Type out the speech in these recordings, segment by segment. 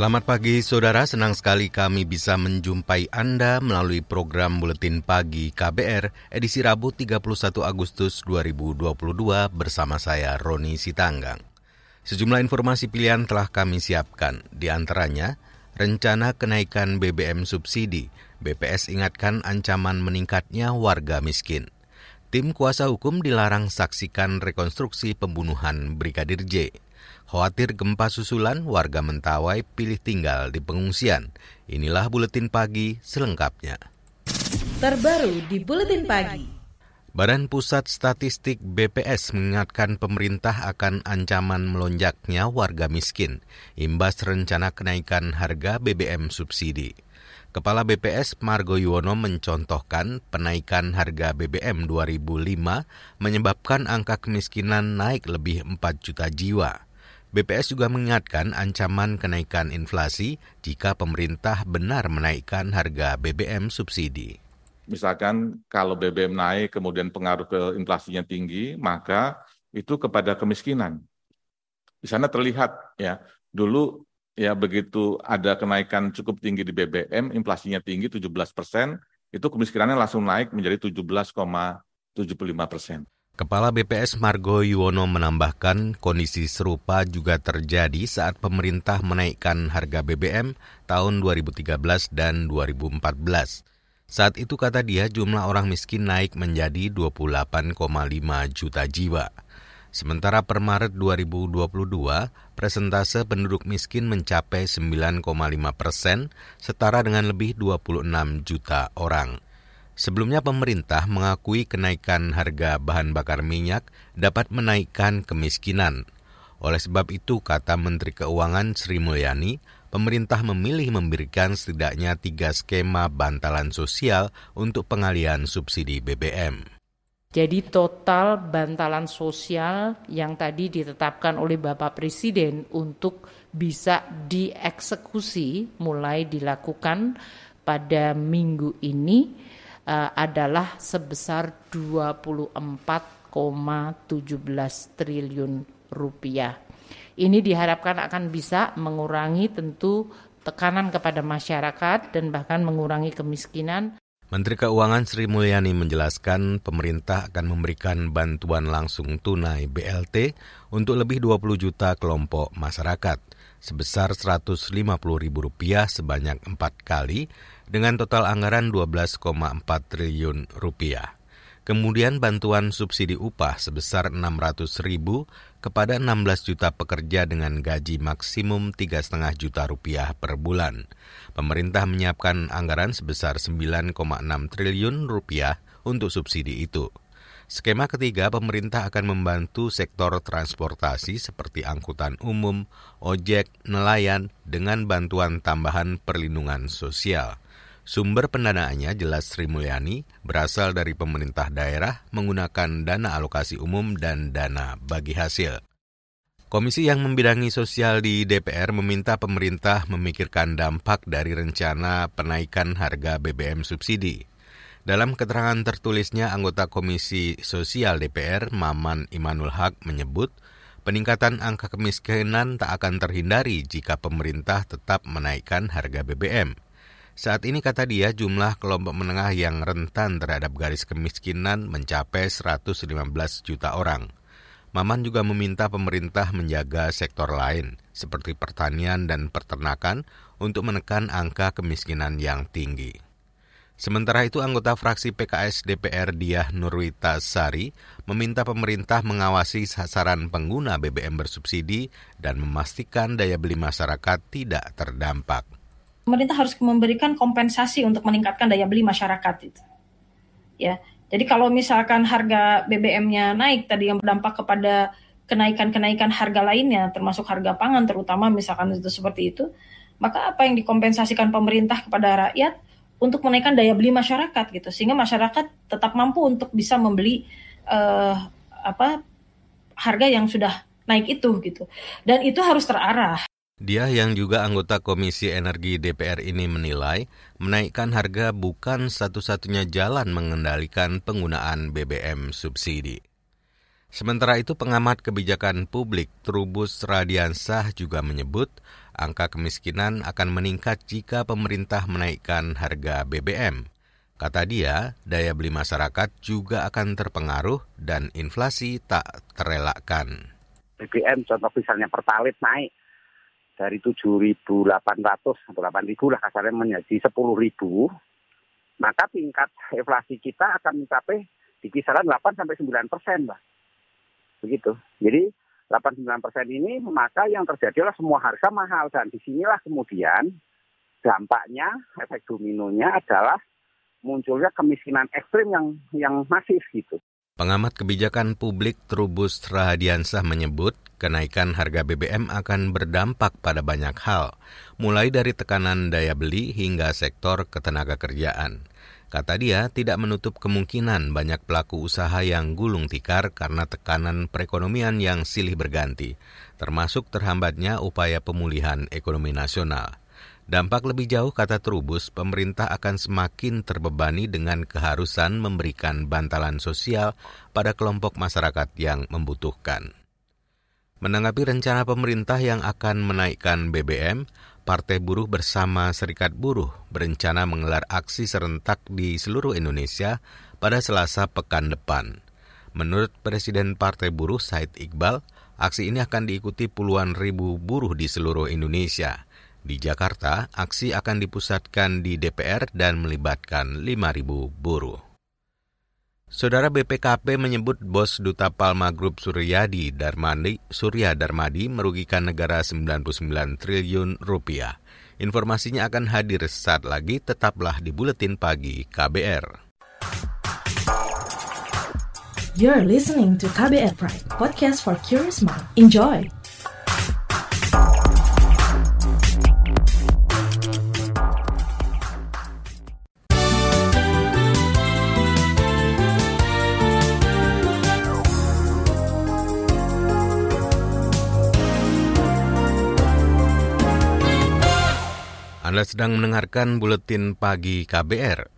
Selamat pagi saudara, senang sekali kami bisa menjumpai Anda melalui program Buletin Pagi KBR edisi Rabu 31 Agustus 2022 bersama saya Roni Sitanggang. Sejumlah informasi pilihan telah kami siapkan, di antaranya rencana kenaikan BBM subsidi, BPS ingatkan ancaman meningkatnya warga miskin. Tim kuasa hukum dilarang saksikan rekonstruksi pembunuhan Brigadir J. Khawatir gempa susulan, warga Mentawai pilih tinggal di pengungsian. Inilah buletin pagi selengkapnya. Terbaru di buletin pagi. Badan Pusat Statistik BPS mengingatkan pemerintah akan ancaman melonjaknya warga miskin imbas rencana kenaikan harga BBM subsidi. Kepala BPS Margo Yuwono mencontohkan penaikan harga BBM 2005 menyebabkan angka kemiskinan naik lebih 4 juta jiwa. BPS juga mengingatkan ancaman kenaikan inflasi jika pemerintah benar menaikkan harga BBM subsidi. Misalkan kalau BBM naik kemudian pengaruh ke inflasinya tinggi, maka itu kepada kemiskinan. Di sana terlihat ya, dulu ya begitu ada kenaikan cukup tinggi di BBM, inflasinya tinggi 17 persen, itu kemiskinannya langsung naik menjadi 17,75 persen. Kepala BPS Margo Yuwono menambahkan kondisi serupa juga terjadi saat pemerintah menaikkan harga BBM tahun 2013 dan 2014. Saat itu kata dia jumlah orang miskin naik menjadi 28,5 juta jiwa. Sementara per Maret 2022, presentase penduduk miskin mencapai 9,5 persen, setara dengan lebih 26 juta orang. Sebelumnya pemerintah mengakui kenaikan harga bahan bakar minyak dapat menaikkan kemiskinan. Oleh sebab itu, kata Menteri Keuangan Sri Mulyani, pemerintah memilih memberikan setidaknya tiga skema bantalan sosial untuk pengalian subsidi BBM. Jadi total bantalan sosial yang tadi ditetapkan oleh Bapak Presiden untuk bisa dieksekusi mulai dilakukan pada minggu ini uh, adalah sebesar 24,17 triliun rupiah. Ini diharapkan akan bisa mengurangi tentu tekanan kepada masyarakat dan bahkan mengurangi kemiskinan. Menteri Keuangan Sri Mulyani menjelaskan pemerintah akan memberikan bantuan langsung tunai BLT untuk lebih 20 juta kelompok masyarakat sebesar Rp150.000 sebanyak empat kali dengan total anggaran 12,4 triliun rupiah. Kemudian bantuan subsidi upah sebesar 600 ribu kepada 16 juta pekerja dengan gaji maksimum 3,5 juta rupiah per bulan. Pemerintah menyiapkan anggaran sebesar 9,6 triliun rupiah untuk subsidi itu. Skema ketiga, pemerintah akan membantu sektor transportasi seperti angkutan umum, ojek, nelayan dengan bantuan tambahan perlindungan sosial. Sumber pendanaannya jelas Sri Mulyani berasal dari pemerintah daerah menggunakan dana alokasi umum dan dana bagi hasil. Komisi yang membidangi sosial di DPR meminta pemerintah memikirkan dampak dari rencana penaikan harga BBM subsidi. Dalam keterangan tertulisnya, anggota Komisi Sosial DPR, Maman Imanul Haq, menyebut peningkatan angka kemiskinan tak akan terhindari jika pemerintah tetap menaikkan harga BBM. Saat ini kata dia jumlah kelompok menengah yang rentan terhadap garis kemiskinan mencapai 115 juta orang. Maman juga meminta pemerintah menjaga sektor lain seperti pertanian dan peternakan untuk menekan angka kemiskinan yang tinggi. Sementara itu, anggota fraksi PKS DPR Diah Nurwita Sari meminta pemerintah mengawasi sasaran pengguna BBM bersubsidi dan memastikan daya beli masyarakat tidak terdampak pemerintah harus memberikan kompensasi untuk meningkatkan daya beli masyarakat itu. Ya. Jadi kalau misalkan harga BBM-nya naik tadi yang berdampak kepada kenaikan-kenaikan harga lainnya termasuk harga pangan terutama misalkan itu seperti itu, maka apa yang dikompensasikan pemerintah kepada rakyat untuk menaikkan daya beli masyarakat gitu sehingga masyarakat tetap mampu untuk bisa membeli uh, apa harga yang sudah naik itu gitu dan itu harus terarah. Dia yang juga anggota Komisi Energi DPR ini menilai menaikkan harga bukan satu-satunya jalan mengendalikan penggunaan BBM subsidi. Sementara itu pengamat kebijakan publik Trubus Radiansah juga menyebut angka kemiskinan akan meningkat jika pemerintah menaikkan harga BBM. Kata dia, daya beli masyarakat juga akan terpengaruh dan inflasi tak terelakkan. BBM contoh misalnya pertalit naik dari 7.800 atau 8.000 lah kasarnya menjadi 10.000, maka tingkat inflasi kita akan mencapai di kisaran 8 sampai 9 persen, begitu. Jadi 89 persen ini maka yang terjadi adalah semua harga mahal dan di sinilah kemudian dampaknya efek dominonya adalah munculnya kemiskinan ekstrim yang yang masif gitu. Pengamat kebijakan publik Trubus Rahadiansah menyebut kenaikan harga BBM akan berdampak pada banyak hal, mulai dari tekanan daya beli hingga sektor ketenaga kerjaan. Kata dia, tidak menutup kemungkinan banyak pelaku usaha yang gulung tikar karena tekanan perekonomian yang silih berganti, termasuk terhambatnya upaya pemulihan ekonomi nasional. Dampak lebih jauh, kata Trubus, pemerintah akan semakin terbebani dengan keharusan memberikan bantalan sosial pada kelompok masyarakat yang membutuhkan. Menanggapi rencana pemerintah yang akan menaikkan BBM, Partai Buruh bersama Serikat Buruh berencana menggelar aksi serentak di seluruh Indonesia pada Selasa pekan depan. Menurut Presiden Partai Buruh Said Iqbal, aksi ini akan diikuti puluhan ribu buruh di seluruh Indonesia. Di Jakarta, aksi akan dipusatkan di DPR dan melibatkan 5.000 buruh. Saudara BPKP menyebut bos Duta Palma Group Suryadi Darmadi, Surya Darmadi merugikan negara 99 triliun rupiah. Informasinya akan hadir saat lagi, tetaplah di Buletin Pagi KBR. You're listening to KBR Pride, podcast for curious mind. Enjoy! Anda sedang mendengarkan buletin pagi KBR.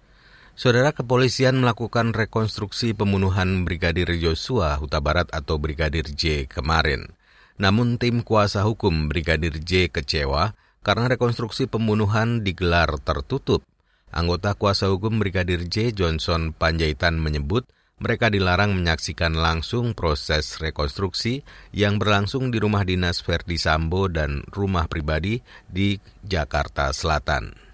Saudara kepolisian melakukan rekonstruksi pembunuhan Brigadir Joshua Huta Barat atau Brigadir J kemarin. Namun tim kuasa hukum Brigadir J kecewa karena rekonstruksi pembunuhan digelar tertutup. Anggota kuasa hukum Brigadir J Johnson Panjaitan menyebut mereka dilarang menyaksikan langsung proses rekonstruksi yang berlangsung di rumah dinas Verdi Sambo dan rumah pribadi di Jakarta Selatan.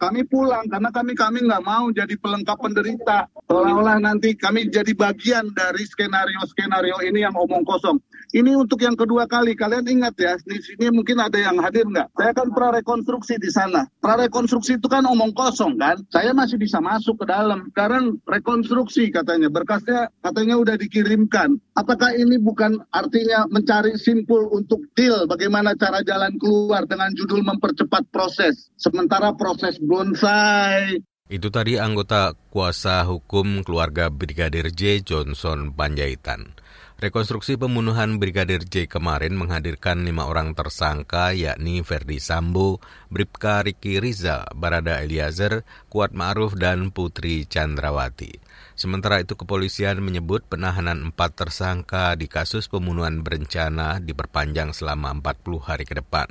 Kami pulang karena kami kami nggak mau jadi pelengkap penderita. Seolah-olah nanti kami jadi bagian dari skenario-skenario ini yang omong kosong. Ini untuk yang kedua kali. Kalian ingat ya, di sini mungkin ada yang hadir nggak? Saya kan prarekonstruksi di sana. Prarekonstruksi itu kan omong kosong kan? Saya masih bisa masuk ke dalam. Sekarang rekonstruksi katanya. Berkasnya katanya udah dikirimkan. Apakah ini bukan artinya mencari simpul untuk deal bagaimana cara jalan keluar dengan judul mempercepat proses. Sementara proses bonsai, itu tadi anggota kuasa hukum keluarga Brigadir J. Johnson Panjaitan. Rekonstruksi pembunuhan Brigadir J kemarin menghadirkan lima orang tersangka yakni Ferdi Sambo, Bribka Riki Riza, Barada Eliezer, Kuat Ma'ruf, dan Putri Chandrawati. Sementara itu kepolisian menyebut penahanan empat tersangka di kasus pembunuhan berencana diperpanjang selama 40 hari ke depan.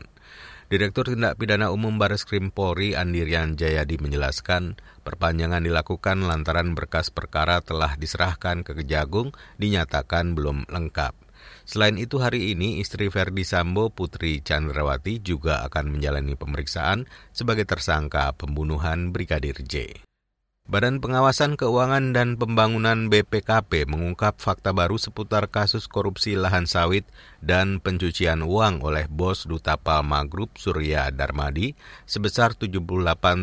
Direktur Tindak Pidana Umum Baris Krim Polri Andirian Jayadi menjelaskan perpanjangan dilakukan lantaran berkas perkara telah diserahkan ke Kejagung dinyatakan belum lengkap. Selain itu hari ini istri Verdi Sambo Putri Chandrawati juga akan menjalani pemeriksaan sebagai tersangka pembunuhan Brigadir J. Badan Pengawasan Keuangan dan Pembangunan BPKP mengungkap fakta baru seputar kasus korupsi lahan sawit dan pencucian uang oleh bos Duta Palma Group Surya Darmadi sebesar 78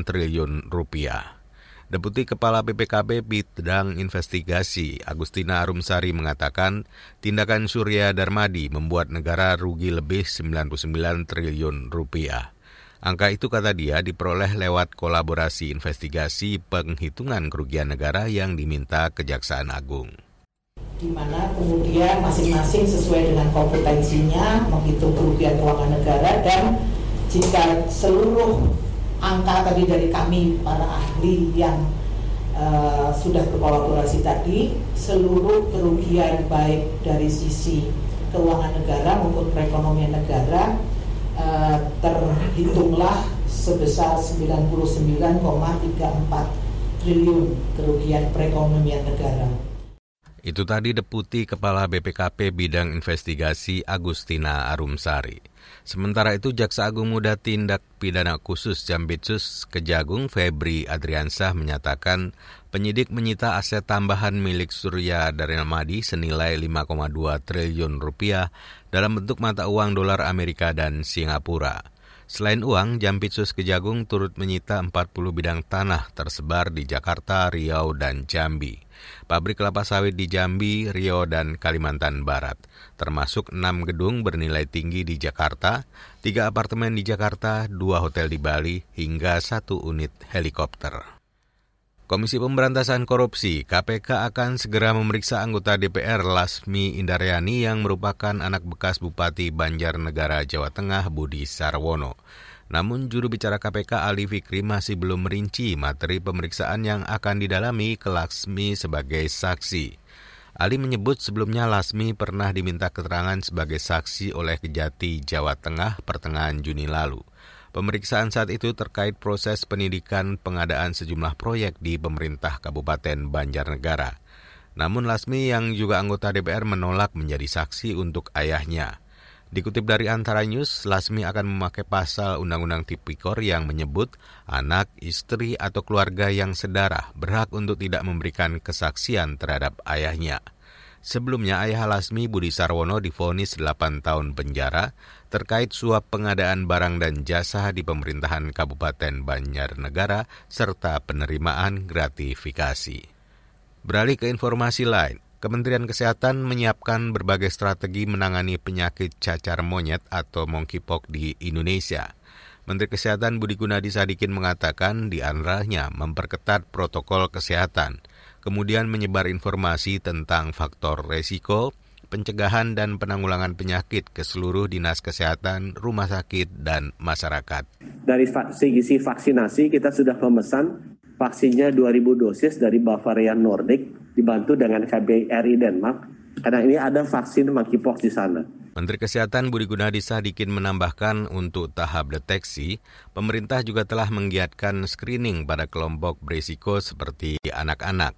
triliun rupiah. Deputi Kepala BPKP Bidang Investigasi Agustina Arumsari mengatakan tindakan Surya Darmadi membuat negara rugi lebih 99 triliun rupiah. Angka itu kata dia diperoleh lewat kolaborasi investigasi penghitungan kerugian negara yang diminta Kejaksaan Agung. Di mana kemudian masing-masing sesuai dengan kompetensinya menghitung kerugian keuangan negara dan jika seluruh angka tadi dari kami para ahli yang uh, sudah berkolaborasi tadi seluruh kerugian baik dari sisi keuangan negara maupun perekonomian negara uh, terhitunglah sebesar 99,34 triliun kerugian perekonomian negara. Itu tadi Deputi Kepala BPKP Bidang Investigasi Agustina Arumsari. Sementara itu Jaksa Agung Muda Tindak Pidana Khusus Jambitsus Kejagung Febri Adriansah menyatakan penyidik menyita aset tambahan milik Surya Darenamadi senilai 5,2 triliun rupiah dalam bentuk mata uang dolar Amerika dan Singapura. Selain uang, Jampitsus Kejagung turut menyita 40 bidang tanah tersebar di Jakarta, Riau, dan Jambi pabrik kelapa sawit di Jambi, Riau, dan Kalimantan Barat, termasuk enam gedung bernilai tinggi di Jakarta, tiga apartemen di Jakarta, dua hotel di Bali, hingga satu unit helikopter. Komisi Pemberantasan Korupsi KPK akan segera memeriksa anggota DPR Lasmi Indaryani yang merupakan anak bekas Bupati Banjarnegara Jawa Tengah Budi Sarwono. Namun juru bicara KPK Ali Fikri masih belum merinci materi pemeriksaan yang akan didalami ke Laksmi sebagai saksi. Ali menyebut sebelumnya Lasmi pernah diminta keterangan sebagai saksi oleh Kejati Jawa Tengah pertengahan Juni lalu. Pemeriksaan saat itu terkait proses pendidikan pengadaan sejumlah proyek di pemerintah Kabupaten Banjarnegara. Namun Lasmi yang juga anggota DPR menolak menjadi saksi untuk ayahnya. Dikutip dari Antara News, Lasmi akan memakai pasal Undang-Undang Tipikor yang menyebut anak, istri, atau keluarga yang sedarah berhak untuk tidak memberikan kesaksian terhadap ayahnya. Sebelumnya, ayah Lasmi Budi Sarwono difonis 8 tahun penjara terkait suap pengadaan barang dan jasa di pemerintahan Kabupaten Banjarnegara serta penerimaan gratifikasi. Beralih ke informasi lain, Kementerian Kesehatan menyiapkan berbagai strategi menangani penyakit cacar monyet atau monkeypox di Indonesia. Menteri Kesehatan Budi Gunadi Sadikin mengatakan di antaranya memperketat protokol kesehatan, kemudian menyebar informasi tentang faktor resiko, pencegahan dan penanggulangan penyakit ke seluruh dinas kesehatan, rumah sakit, dan masyarakat. Dari segi vaksinasi kita sudah memesan vaksinnya 2000 dosis dari Bavaria Nordic dibantu dengan KBRI Denmark karena ini ada vaksin monkeypox di sana. Menteri Kesehatan Budi Gunadi Sadikin menambahkan untuk tahap deteksi, pemerintah juga telah menggiatkan screening pada kelompok berisiko seperti anak-anak.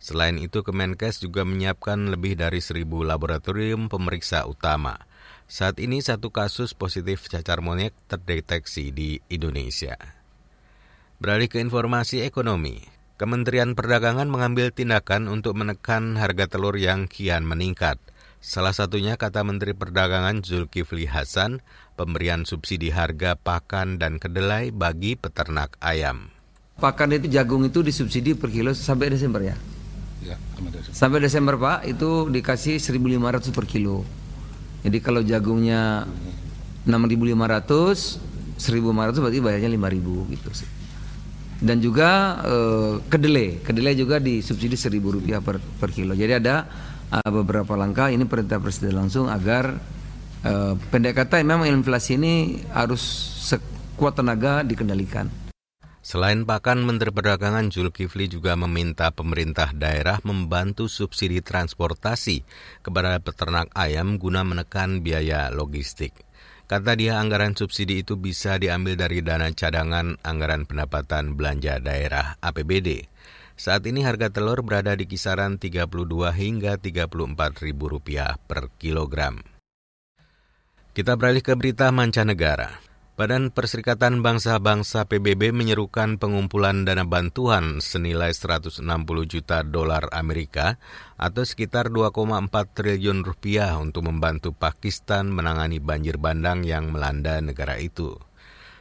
Selain itu, Kemenkes juga menyiapkan lebih dari seribu laboratorium pemeriksa utama. Saat ini satu kasus positif cacar monyet terdeteksi di Indonesia. Beralih ke informasi ekonomi. Kementerian Perdagangan mengambil tindakan untuk menekan harga telur yang kian meningkat. Salah satunya kata Menteri Perdagangan Zulkifli Hasan, pemberian subsidi harga pakan dan kedelai bagi peternak ayam. Pakan itu jagung itu disubsidi per kilo sampai Desember ya? Ya, sampai Desember. Pak, itu dikasih 1.500 per kilo. Jadi kalau jagungnya 6.500, 1.500 berarti bayarnya 5.000 gitu dan juga uh, kedelai. Kedelai juga disubsidi seribu rupiah per, per kilo. Jadi ada uh, beberapa langkah. Ini perintah presiden langsung agar uh, pendek kata memang inflasi ini harus sekuat tenaga dikendalikan Selain pakan, Menteri Perdagangan Zulkifli juga meminta pemerintah daerah membantu subsidi transportasi kepada peternak ayam guna menekan biaya logistik. Kata dia anggaran subsidi itu bisa diambil dari dana cadangan anggaran pendapatan belanja daerah APBD. Saat ini harga telur berada di kisaran 32 hingga 34 ribu rupiah per kilogram. Kita beralih ke berita mancanegara. Badan Perserikatan Bangsa-Bangsa PBB menyerukan pengumpulan dana bantuan senilai 160 juta dolar Amerika atau sekitar 2,4 triliun rupiah untuk membantu Pakistan menangani banjir bandang yang melanda negara itu.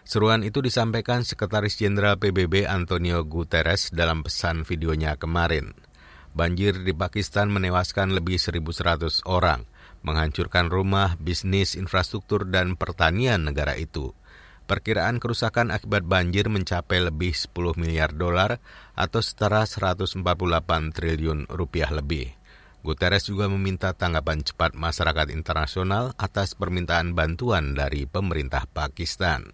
Seruan itu disampaikan Sekretaris Jenderal PBB Antonio Guterres dalam pesan videonya kemarin. Banjir di Pakistan menewaskan lebih 1.100 orang, menghancurkan rumah, bisnis, infrastruktur, dan pertanian negara itu. Perkiraan kerusakan akibat banjir mencapai lebih 10 miliar dolar atau setara 148 triliun rupiah lebih. Guterres juga meminta tanggapan cepat masyarakat internasional atas permintaan bantuan dari pemerintah Pakistan.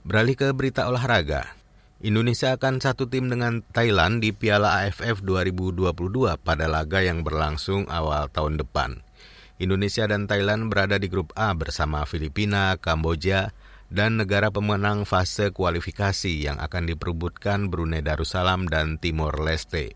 Beralih ke berita olahraga. Indonesia akan satu tim dengan Thailand di Piala AFF 2022 pada laga yang berlangsung awal tahun depan. Indonesia dan Thailand berada di grup A bersama Filipina, Kamboja, dan negara pemenang fase kualifikasi yang akan diperbutkan Brunei Darussalam dan Timor Leste.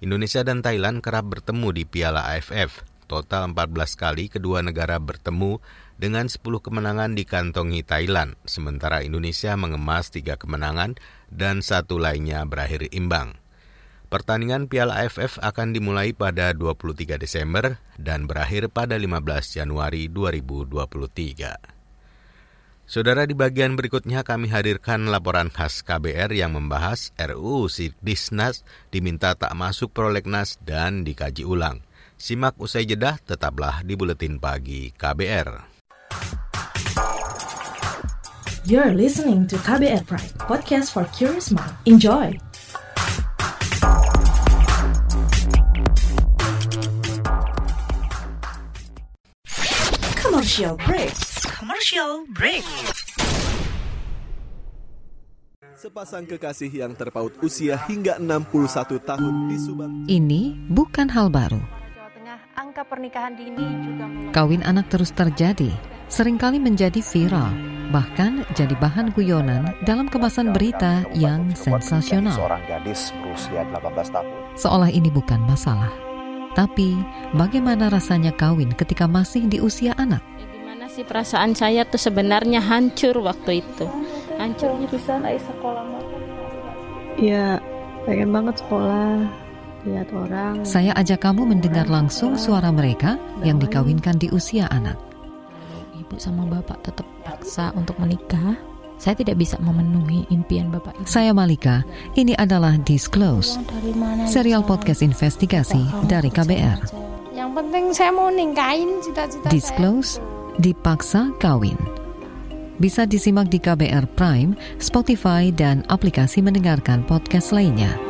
Indonesia dan Thailand kerap bertemu di Piala AFF. Total 14 kali kedua negara bertemu dengan 10 kemenangan dikantongi Thailand, sementara Indonesia mengemas 3 kemenangan dan satu lainnya berakhir imbang. Pertandingan Piala AFF akan dimulai pada 23 Desember dan berakhir pada 15 Januari 2023. Saudara di bagian berikutnya kami hadirkan laporan khas KBR yang membahas RUU Sidisnas diminta tak masuk prolegnas dan dikaji ulang. Simak usai jeda, tetaplah di Buletin Pagi KBR. You're listening to KBR Pride, podcast for curious mind. Enjoy! Commercial break. Commercial break. Sepasang kekasih yang terpaut usia hingga 61 tahun di Subang. Ini bukan hal baru. Angka pernikahan dini juga Kawin anak terus terjadi, sering kali menjadi viral, bahkan jadi bahan guyonan dalam kemasan berita yang sensasional. Seorang gadis berusia 18 tahun. Seolah ini bukan masalah. Tapi, bagaimana rasanya kawin ketika masih di usia anak? Sih perasaan saya tuh sebenarnya hancur waktu itu. Hancur bisa naik sekolah Ya, pengen banget sekolah, lihat orang. Saya ajak kamu mendengar langsung suara mereka yang dikawinkan di usia anak. Ibu sama bapak tetap paksa untuk menikah. Saya tidak bisa memenuhi impian bapak ibu. Saya Malika, ini adalah Disclose, serial podcast investigasi dari KBR. Yang penting saya mau ningkain cita-cita Disclose, dipaksa kawin. Bisa disimak di KBR Prime, Spotify, dan aplikasi mendengarkan podcast lainnya.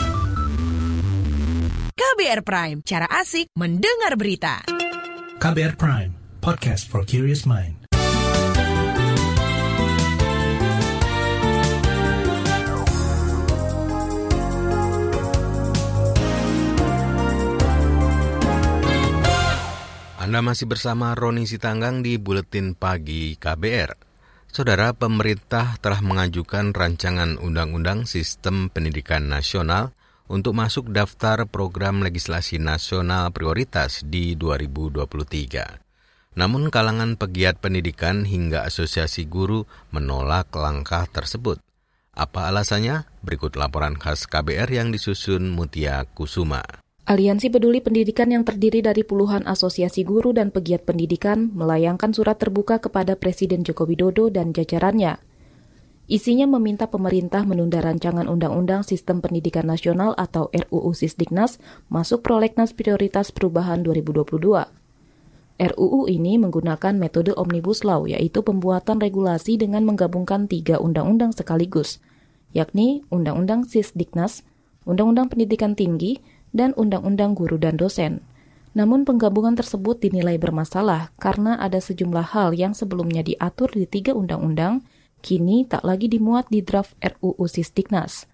KBR Prime, cara asik mendengar berita. KBR Prime, podcast for curious mind. Anda masih bersama Roni Sitanggang di Buletin Pagi KBR. Saudara, pemerintah telah mengajukan rancangan Undang-Undang Sistem Pendidikan Nasional untuk masuk daftar program legislasi nasional prioritas di 2023. Namun kalangan pegiat pendidikan hingga asosiasi guru menolak langkah tersebut. Apa alasannya? Berikut laporan khas KBR yang disusun Mutia Kusuma. Aliansi Peduli Pendidikan yang terdiri dari puluhan asosiasi guru dan pegiat pendidikan melayangkan surat terbuka kepada Presiden Joko Widodo dan jajarannya Isinya meminta pemerintah menunda rancangan Undang-Undang Sistem Pendidikan Nasional atau RUU Sisdiknas masuk prolegnas prioritas perubahan 2022. RUU ini menggunakan metode Omnibus Law, yaitu pembuatan regulasi dengan menggabungkan tiga undang-undang sekaligus, yakni Undang-Undang Sisdiknas, Undang-Undang Pendidikan Tinggi, dan Undang-Undang Guru dan Dosen. Namun penggabungan tersebut dinilai bermasalah karena ada sejumlah hal yang sebelumnya diatur di tiga undang-undang kini tak lagi dimuat di draft RUU Sisdiknas.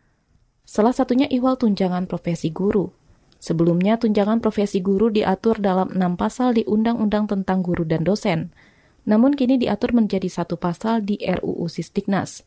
Salah satunya ihwal tunjangan profesi guru. Sebelumnya, tunjangan profesi guru diatur dalam enam pasal di Undang-Undang tentang Guru dan Dosen, namun kini diatur menjadi satu pasal di RUU Sisdiknas.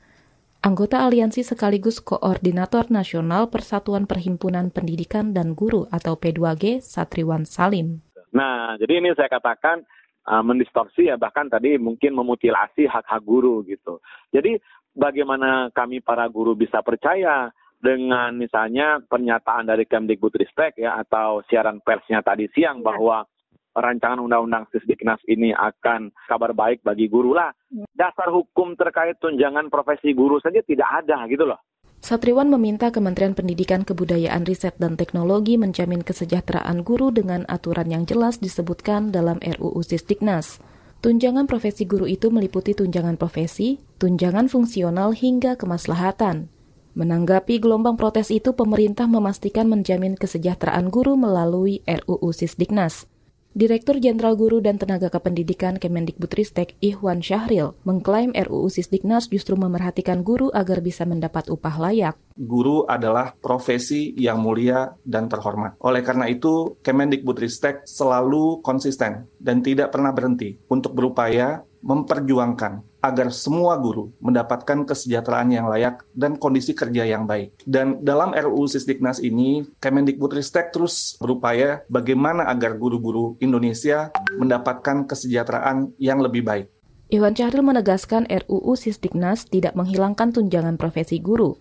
Anggota aliansi sekaligus Koordinator Nasional Persatuan Perhimpunan Pendidikan dan Guru atau P2G, Satriwan Salim. Nah, jadi ini saya katakan uh, mendistorsi ya bahkan tadi mungkin memutilasi hak-hak guru gitu. Jadi bagaimana kami para guru bisa percaya dengan misalnya pernyataan dari Kemdikbudristek ya atau siaran persnya tadi siang ya. bahwa rancangan undang-undang Sisdiknas ini akan kabar baik bagi guru lah. Ya. Dasar hukum terkait tunjangan profesi guru saja tidak ada gitu loh. Satriwan meminta Kementerian Pendidikan Kebudayaan Riset dan Teknologi menjamin kesejahteraan guru dengan aturan yang jelas disebutkan dalam RUU Sisdiknas. Tunjangan profesi guru itu meliputi tunjangan profesi, tunjangan fungsional hingga kemaslahatan. Menanggapi gelombang protes itu, pemerintah memastikan menjamin kesejahteraan guru melalui RUU Sisdiknas. Direktur Jenderal Guru dan Tenaga Kependidikan Kemendikbudristek Ihwan Syahril mengklaim RUU Sisdiknas justru memerhatikan guru agar bisa mendapat upah layak. Guru adalah profesi yang mulia dan terhormat. Oleh karena itu, Kemendikbudristek selalu konsisten dan tidak pernah berhenti untuk berupaya memperjuangkan agar semua guru mendapatkan kesejahteraan yang layak dan kondisi kerja yang baik. Dan dalam RUU Sisdiknas ini, Kemendikbudristek terus berupaya bagaimana agar guru-guru Indonesia mendapatkan kesejahteraan yang lebih baik. Iwan Cahril menegaskan RUU Sisdiknas tidak menghilangkan tunjangan profesi guru.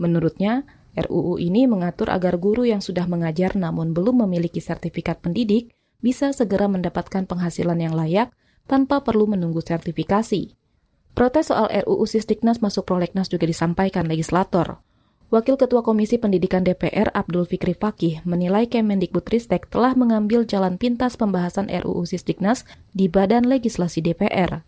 Menurutnya, RUU ini mengatur agar guru yang sudah mengajar namun belum memiliki sertifikat pendidik bisa segera mendapatkan penghasilan yang layak tanpa perlu menunggu sertifikasi. Protes soal RUU Sisdiknas masuk prolegnas juga disampaikan legislator. Wakil Ketua Komisi Pendidikan DPR Abdul Fikri Fakih menilai Kemendikbudristek telah mengambil jalan pintas pembahasan RUU Sisdiknas di Badan Legislasi DPR.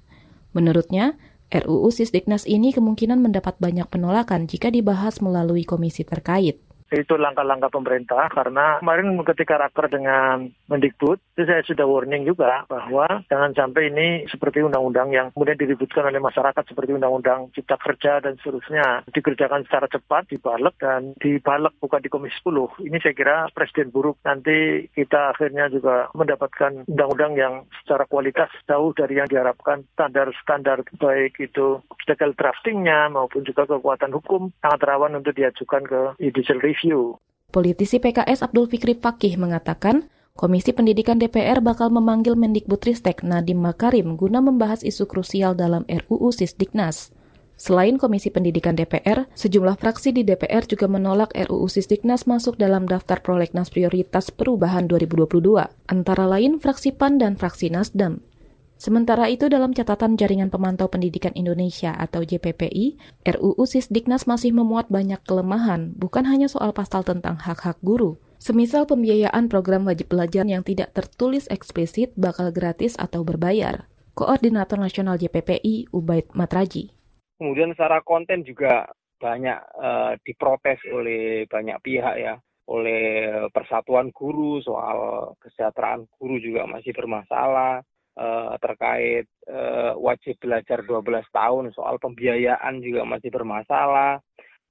Menurutnya, RUU Sisdiknas ini kemungkinan mendapat banyak penolakan jika dibahas melalui komisi terkait itu langkah-langkah pemerintah karena kemarin ketika raker dengan Mendikbud itu saya sudah warning juga bahwa jangan sampai ini seperti undang-undang yang kemudian diributkan oleh masyarakat seperti undang-undang cipta kerja dan seterusnya dikerjakan secara cepat dibalik dan dibalik bukan di Komisi 10 ini saya kira presiden buruk. Nanti kita akhirnya juga mendapatkan undang-undang yang secara kualitas jauh dari yang diharapkan. Standar-standar baik itu legal draftingnya maupun juga kekuatan hukum sangat rawan untuk diajukan ke judicial review review. Politisi PKS Abdul Fikri Fakih mengatakan, Komisi Pendidikan DPR bakal memanggil Mendikbudristek Nadiem Makarim guna membahas isu krusial dalam RUU Sisdiknas. Selain Komisi Pendidikan DPR, sejumlah fraksi di DPR juga menolak RUU Sisdiknas masuk dalam daftar prolegnas prioritas perubahan 2022, antara lain fraksi PAN dan fraksi Nasdem. Sementara itu dalam catatan Jaringan Pemantau Pendidikan Indonesia atau JPPI, RUU Sisdiknas masih memuat banyak kelemahan, bukan hanya soal pasal tentang hak-hak guru. Semisal pembiayaan program wajib belajar yang tidak tertulis eksplisit bakal gratis atau berbayar. Koordinator Nasional JPPI, Ubaid Matraji. Kemudian secara konten juga banyak uh, diprotes oleh banyak pihak ya oleh persatuan guru soal kesejahteraan guru juga masih bermasalah uh, terkait uh, wajib belajar 12 tahun soal pembiayaan juga masih bermasalah.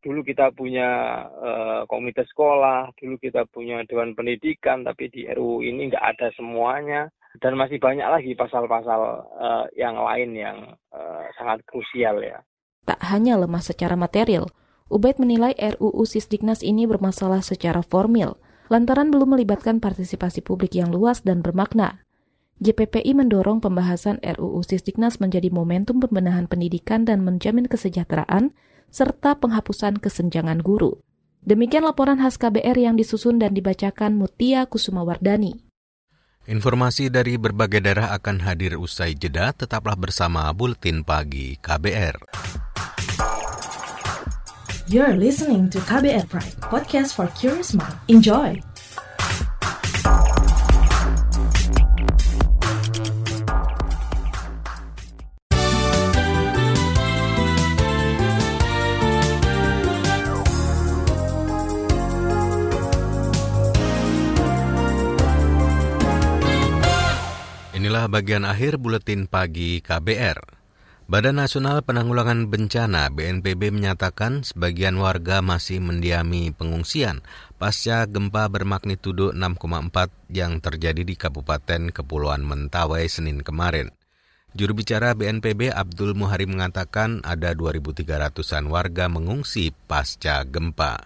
Dulu kita punya uh, komite sekolah, dulu kita punya dewan pendidikan, tapi di RUU ini nggak ada semuanya dan masih banyak lagi pasal-pasal uh, yang lain yang uh, sangat krusial ya. Tak hanya lemah secara material, Ubaid menilai RUU Sisdiknas ini bermasalah secara formil, lantaran belum melibatkan partisipasi publik yang luas dan bermakna. JPPI mendorong pembahasan RUU Sisdiknas menjadi momentum pembenahan pendidikan dan menjamin kesejahteraan, serta penghapusan kesenjangan guru. Demikian laporan khas KBR yang disusun dan dibacakan Mutia Kusumawardani. Informasi dari berbagai daerah akan hadir usai jeda, tetaplah bersama Bulletin Pagi KBR. You're listening to KBR Pride, podcast for curious mind. Enjoy! Inilah bagian akhir buletin pagi KBR. Badan Nasional Penanggulangan Bencana BNPB menyatakan sebagian warga masih mendiami pengungsian pasca gempa bermagnitudo 6,4 yang terjadi di Kabupaten Kepulauan Mentawai Senin kemarin. Juru bicara BNPB Abdul Muhari mengatakan ada 2.300-an warga mengungsi pasca gempa.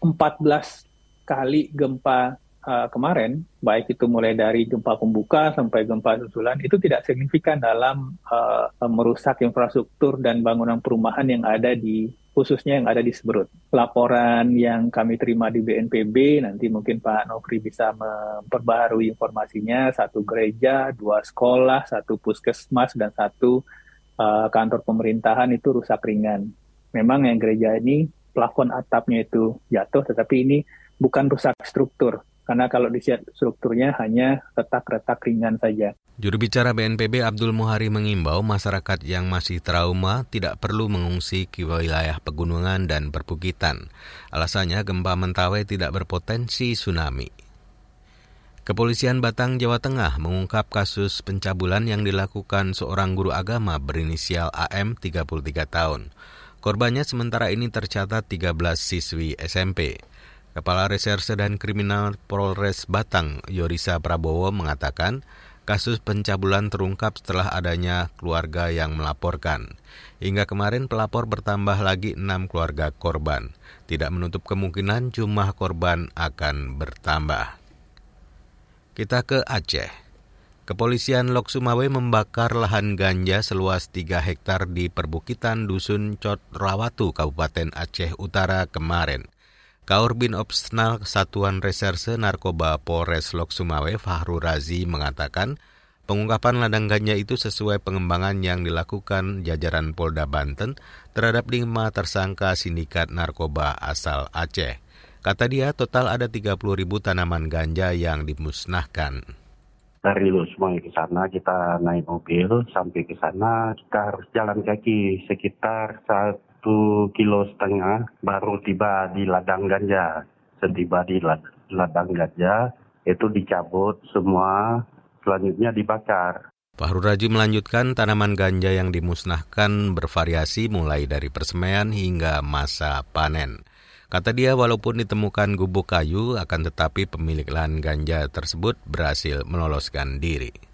14 kali gempa uh, kemarin, baik itu mulai dari gempa pembuka sampai gempa susulan, itu tidak signifikan dalam uh, merusak infrastruktur dan bangunan perumahan yang ada di khususnya yang ada di Seberut. Laporan yang kami terima di BNPB, nanti mungkin Pak Nofri bisa memperbaharui informasinya, satu gereja, dua sekolah, satu puskesmas, dan satu uh, kantor pemerintahan itu rusak ringan. Memang yang gereja ini plafon atapnya itu jatuh, tetapi ini bukan rusak struktur, karena kalau dilihat strukturnya hanya retak-retak ringan saja. Juru bicara BNPB Abdul Muhari mengimbau masyarakat yang masih trauma tidak perlu mengungsi ke wilayah pegunungan dan perbukitan. Alasannya gempa Mentawai tidak berpotensi tsunami. Kepolisian Batang, Jawa Tengah mengungkap kasus pencabulan yang dilakukan seorang guru agama berinisial AM 33 tahun. Korbannya sementara ini tercatat 13 siswi SMP. Kepala Reserse dan Kriminal Polres Batang, Yorisa Prabowo mengatakan, kasus pencabulan terungkap setelah adanya keluarga yang melaporkan. Hingga kemarin pelapor bertambah lagi enam keluarga korban. Tidak menutup kemungkinan jumlah korban akan bertambah. Kita ke Aceh. Kepolisian Lok Sumawe membakar lahan ganja seluas 3 hektar di perbukitan Dusun Cot Rawatu, Kabupaten Aceh Utara kemarin. Kaurbin Opsnal Satuan Reserse Narkoba Polres Lok Sumawe Fahru Razi mengatakan pengungkapan ladang ganja itu sesuai pengembangan yang dilakukan jajaran Polda Banten terhadap lima tersangka sindikat narkoba asal Aceh. Kata dia total ada 30 ribu tanaman ganja yang dimusnahkan dari Lusmoi ke sana kita naik mobil sampai ke sana kita harus jalan kaki sekitar satu kilo setengah baru tiba di ladang ganja. Setiba di ladang ganja itu dicabut semua, selanjutnya dibakar. Fahru Raji melanjutkan tanaman ganja yang dimusnahkan bervariasi mulai dari persemaian hingga masa panen. Kata dia walaupun ditemukan gubuk kayu akan tetapi pemilik lahan ganja tersebut berhasil meloloskan diri.